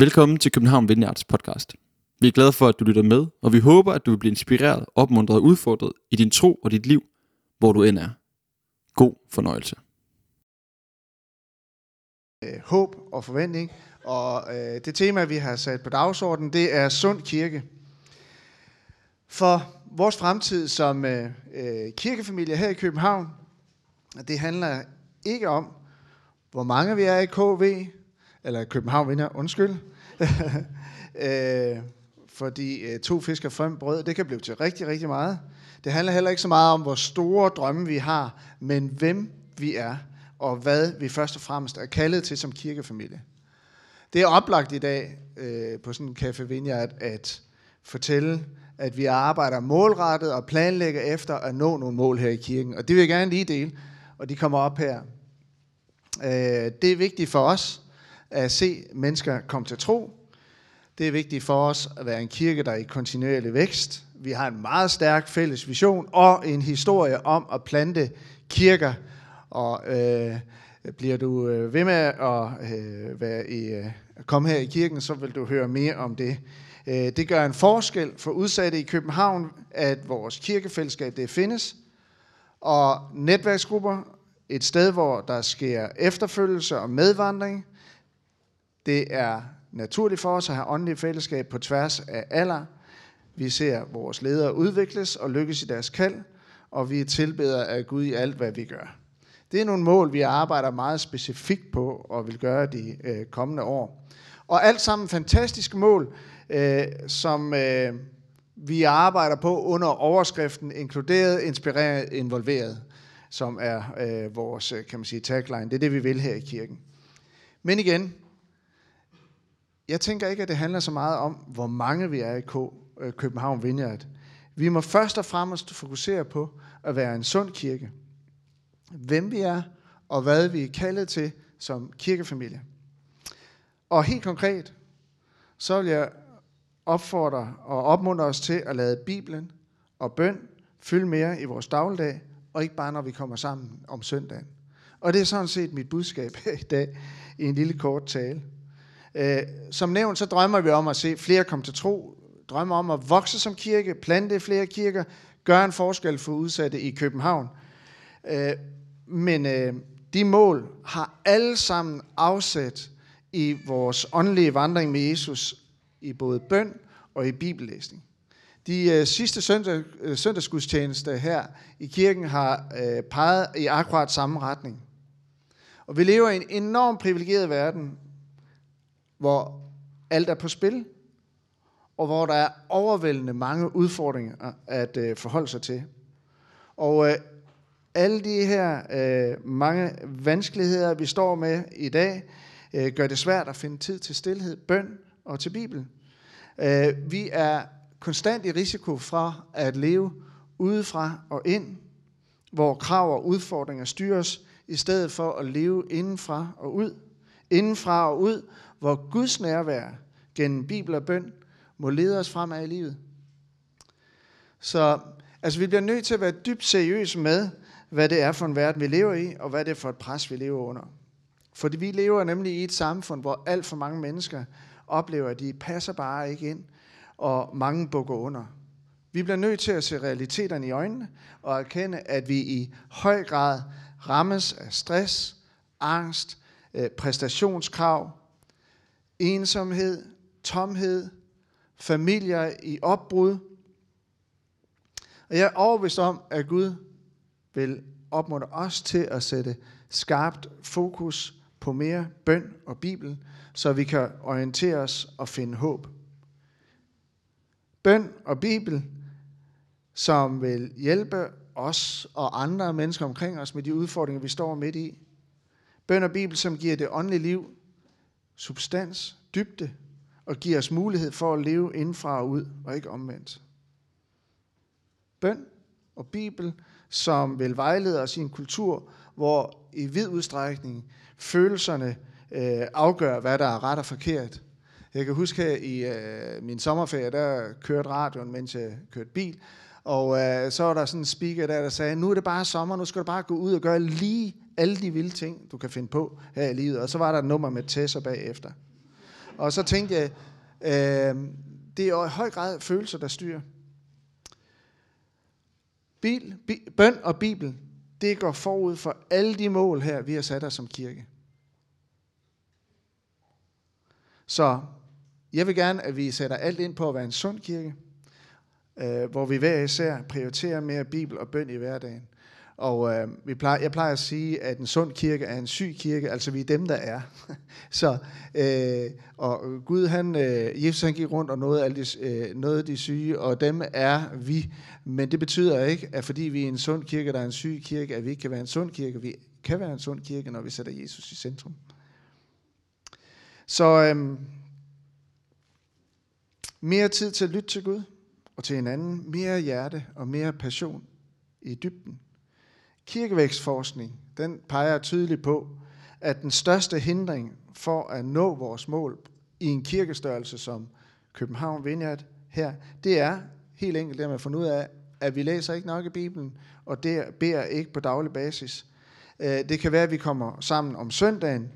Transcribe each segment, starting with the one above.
Velkommen til København Vineyards podcast. Vi er glade for, at du lytter med, og vi håber, at du vil blive inspireret, opmuntret og udfordret i din tro og dit liv, hvor du end er. God fornøjelse. Øh, håb og forventning. Og øh, det tema, vi har sat på dagsordenen, det er sund kirke. For vores fremtid som øh, øh kirkefamilie her i København, det handler ikke om, hvor mange vi er i KV, eller København vinder, undskyld. øh, fordi øh, to fisk og fem brød, det kan blive til rigtig, rigtig meget. Det handler heller ikke så meget om, hvor store drømme vi har, men hvem vi er, og hvad vi først og fremmest er kaldet til som kirkefamilie. Det er oplagt i dag øh, på sådan en Café Vineyard at fortælle, at vi arbejder målrettet og planlægger efter at nå nogle mål her i kirken. Og det vil jeg gerne lige dele, og de kommer op her. Øh, det er vigtigt for os at se mennesker komme til tro. Det er vigtigt for os at være en kirke, der er i kontinuerlig vækst. Vi har en meget stærk fælles vision og en historie om at plante kirker. Og øh, bliver du øh, ved med at øh, være i, øh, komme her i kirken, så vil du høre mere om det. Øh, det gør en forskel for udsatte i København, at vores kirkefællesskab det findes. Og netværksgrupper, et sted, hvor der sker efterfølgelse og medvandring. Det er naturligt for os at have åndelige fællesskab på tværs af alder. Vi ser vores ledere udvikles og lykkes i deres kald, og vi er tilbeder af Gud i alt, hvad vi gør. Det er nogle mål, vi arbejder meget specifikt på og vil gøre de øh, kommende år. Og alt sammen fantastiske mål, øh, som øh, vi arbejder på under overskriften inkluderet, inspireret, involveret, som er øh, vores øh, kan man sige, tagline. Det er det, vi vil her i kirken. Men igen, jeg tænker ikke, at det handler så meget om, hvor mange vi er i K, øh, København Vineyard. Vi må først og fremmest fokusere på at være en sund kirke. Hvem vi er, og hvad vi er kaldet til som kirkefamilie. Og helt konkret, så vil jeg opfordre og opmuntre os til at lade Bibelen og bøn fylde mere i vores dagligdag, og ikke bare når vi kommer sammen om søndagen. Og det er sådan set mit budskab her i dag i en lille kort tale. Øh, som nævnt, så drømmer vi om at se flere komme til tro, drømmer om at vokse som kirke, plante flere kirker, gøre en forskel for udsatte i København. Øh, men øh, de mål har alle sammen afsat i vores åndelige vandring med Jesus i både bøn og i bibellæsning. De øh, sidste søndag, øh, søndagsgudstjeneste her i kirken har øh, peget i akkurat samme retning. Og vi lever i en enormt privilegeret verden, hvor alt er på spil, og hvor der er overvældende mange udfordringer at øh, forholde sig til. Og øh, alle de her øh, mange vanskeligheder, vi står med i dag, øh, gør det svært at finde tid til stillhed, bøn og til Bibelen. Øh, vi er konstant i risiko fra at leve udefra og ind, hvor krav og udfordringer styres, i stedet for at leve indenfra og ud. Indenfra og ud, hvor Guds nærvær gennem Bibel og bøn må lede os fremad i livet. Så altså, vi bliver nødt til at være dybt seriøse med, hvad det er for en verden, vi lever i, og hvad det er for et pres, vi lever under. Fordi vi lever nemlig i et samfund, hvor alt for mange mennesker oplever, at de passer bare ikke ind, og mange bukker under. Vi bliver nødt til at se realiteterne i øjnene, og erkende, at vi i høj grad rammes af stress, angst, øh, præstationskrav, ensomhed, tomhed, familier i opbrud. Og jeg er overbevist om, at Gud vil opmuntre os til at sætte skarpt fokus på mere bøn og Bibel, så vi kan orientere os og finde håb. Bøn og Bibel, som vil hjælpe os og andre mennesker omkring os med de udfordringer, vi står midt i. Bøn og Bibel, som giver det åndelige liv substans, dybde, og giver os mulighed for at leve indfra og ud, og ikke omvendt. Bøn og Bibel, som vil vejlede os i en kultur, hvor i vid udstrækning følelserne øh, afgør, hvad der er ret og forkert. Jeg kan huske her i øh, min sommerferie, der kørte radioen, mens jeg kørte bil, og øh, så var der sådan en speaker der, der sagde, nu er det bare sommer, nu skal du bare gå ud og gøre lige alle de vilde ting, du kan finde på her i livet. Og så var der et nummer med Tessa bagefter. Og så tænkte jeg, øh, det er jo i høj grad følelser, der styrer. Bil, bi, bøn og Bibel, det går forud for alle de mål her, vi har sat os som kirke. Så jeg vil gerne, at vi sætter alt ind på at være en sund kirke, øh, hvor vi hver især prioriterer mere Bibel og bøn i hverdagen. Og øh, vi plejer, jeg plejer at sige, at en sund kirke er en syg kirke, altså vi er dem, der er. så, øh, og Gud, han, øh, Jesus han gik rundt og nåede, alle de, øh, nåede de syge, og dem er vi. Men det betyder ikke, at fordi vi er en sund kirke, der er en syg kirke, at vi ikke kan være en sund kirke. Vi kan være en sund kirke, når vi sætter Jesus i centrum. Så øh, mere tid til at lytte til Gud og til hinanden, mere hjerte og mere passion i dybden. Kirkevækstforskning, den peger tydeligt på, at den største hindring for at nå vores mål i en kirkestørrelse som København Vineyard her, det er helt enkelt det, man fundet ud af, at vi læser ikke nok i Bibelen, og det beder ikke på daglig basis. Øh, det kan være, at vi kommer sammen om søndagen,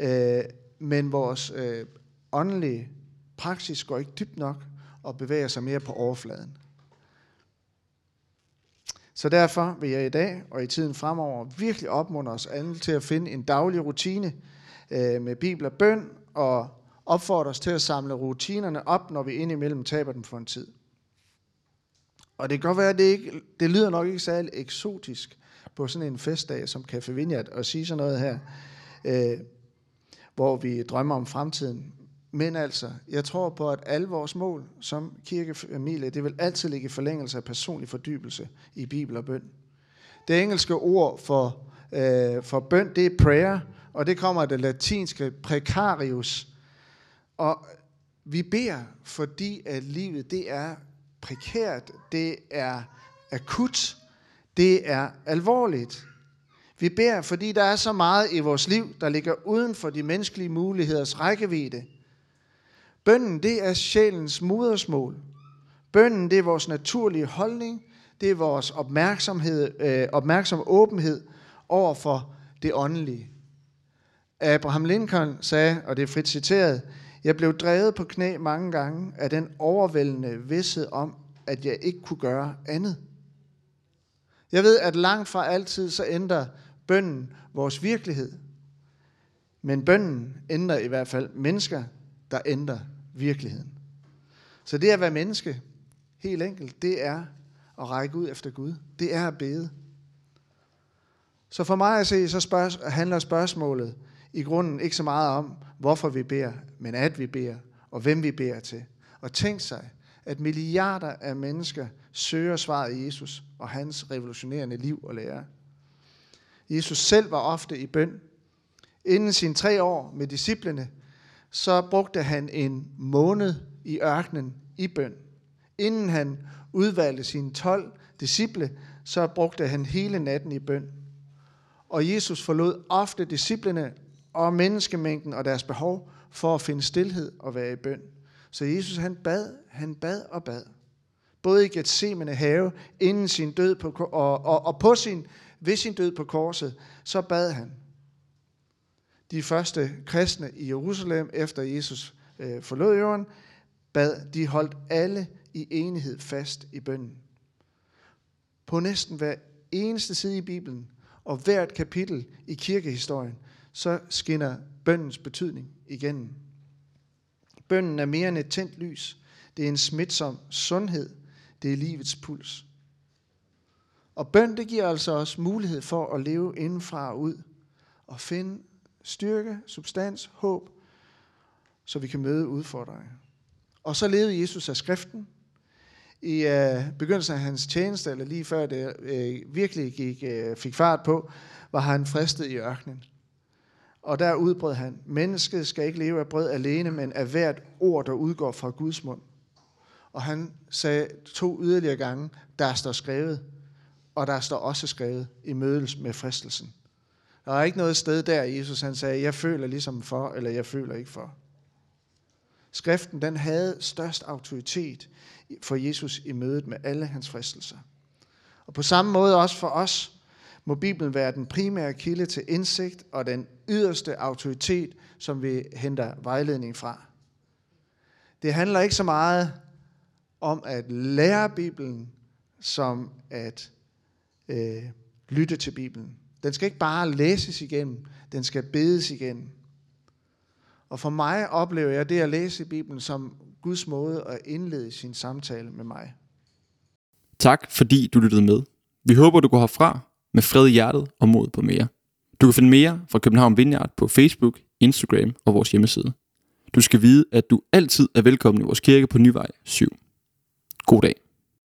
øh, men vores øh, åndelige praksis går ikke dybt nok og bevæger sig mere på overfladen. Så derfor vil jeg i dag og i tiden fremover virkelig opmuntre os alle til at finde en daglig rutine øh, med Bibel og bøn, og opfordre os til at samle rutinerne op, når vi indimellem taber dem for en tid. Og det kan godt være, at det, ikke, det lyder nok ikke særlig eksotisk på sådan en festdag som Café Vineyard at sige sådan noget her, øh, hvor vi drømmer om fremtiden. Men altså, jeg tror på, at alle vores mål som kirkefamilie, det vil altid ligge i forlængelse af personlig fordybelse i Bibel og bøn. Det engelske ord for, øh, for bøn, det er prayer, og det kommer af det latinske precarius. Og vi beder, fordi at livet det er prekært, det er akut, det er alvorligt. Vi beder, fordi der er så meget i vores liv, der ligger uden for de menneskelige muligheders rækkevidde. Bønden, det er sjælens modersmål. Bønden, det er vores naturlige holdning. Det er vores opmærksomhed, øh, opmærksom åbenhed over for det åndelige. Abraham Lincoln sagde, og det er frit citeret, jeg blev drevet på knæ mange gange af den overvældende vidshed om, at jeg ikke kunne gøre andet. Jeg ved, at langt fra altid så ændrer bønden vores virkelighed. Men bønden ændrer i hvert fald mennesker, der ændrer virkeligheden. Så det at være menneske, helt enkelt, det er at række ud efter Gud. Det er at bede. Så for mig at se, så spørg, handler spørgsmålet i grunden ikke så meget om, hvorfor vi beder, men at vi beder, og hvem vi beder til. Og tænk sig, at milliarder af mennesker søger svaret i Jesus og hans revolutionerende liv og lære. Jesus selv var ofte i bøn. Inden sine tre år med disciplene, så brugte han en måned i ørkenen i bøn. Inden han udvalgte sine 12 disciple, så brugte han hele natten i bøn. Og Jesus forlod ofte disciplene og menneskemængden og deres behov for at finde stillhed og være i bøn. Så Jesus han bad, han bad og bad. Både i Gethsemane have, inden sin død på, og, og, og på sin, ved sin død på korset, så bad han de første kristne i Jerusalem, efter Jesus øh, forlod jorden, bad, de holdt alle i enighed fast i bønnen. På næsten hver eneste side i Bibelen, og hvert kapitel i kirkehistorien, så skinner bønnens betydning igennem. Bønnen er mere end et tændt lys. Det er en smitsom sundhed. Det er livets puls. Og bøn, det giver altså os mulighed for at leve indenfra og ud og finde styrke, substans, håb, så vi kan møde udfordringer. Og så levede Jesus af skriften. I øh, begyndelsen af hans tjeneste, eller lige før det øh, virkelig gik, øh, fik fart på, var han fristet i ørkenen. Og der udbrød han, mennesket skal ikke leve af brød alene, men af hvert ord, der udgår fra Guds mund. Og han sagde to yderligere gange, der står skrevet, og der står også skrevet i mødelse med fristelsen. Der er ikke noget sted der, Jesus han sagde, jeg føler ligesom for, eller jeg føler ikke for. Skriften den havde størst autoritet for Jesus i mødet med alle hans fristelser. Og på samme måde også for os, må Bibelen være den primære kilde til indsigt og den yderste autoritet, som vi henter vejledning fra. Det handler ikke så meget om at lære Bibelen, som at øh, lytte til Bibelen. Den skal ikke bare læses igennem, den skal bedes igennem. Og for mig oplever jeg det at læse Bibelen som Guds måde at indlede sin samtale med mig. Tak fordi du lyttede med. Vi håber, du går herfra med fred i hjertet og mod på mere. Du kan finde mere fra København Vineyard på Facebook, Instagram og vores hjemmeside. Du skal vide, at du altid er velkommen i vores kirke på Nyvej 7. God dag.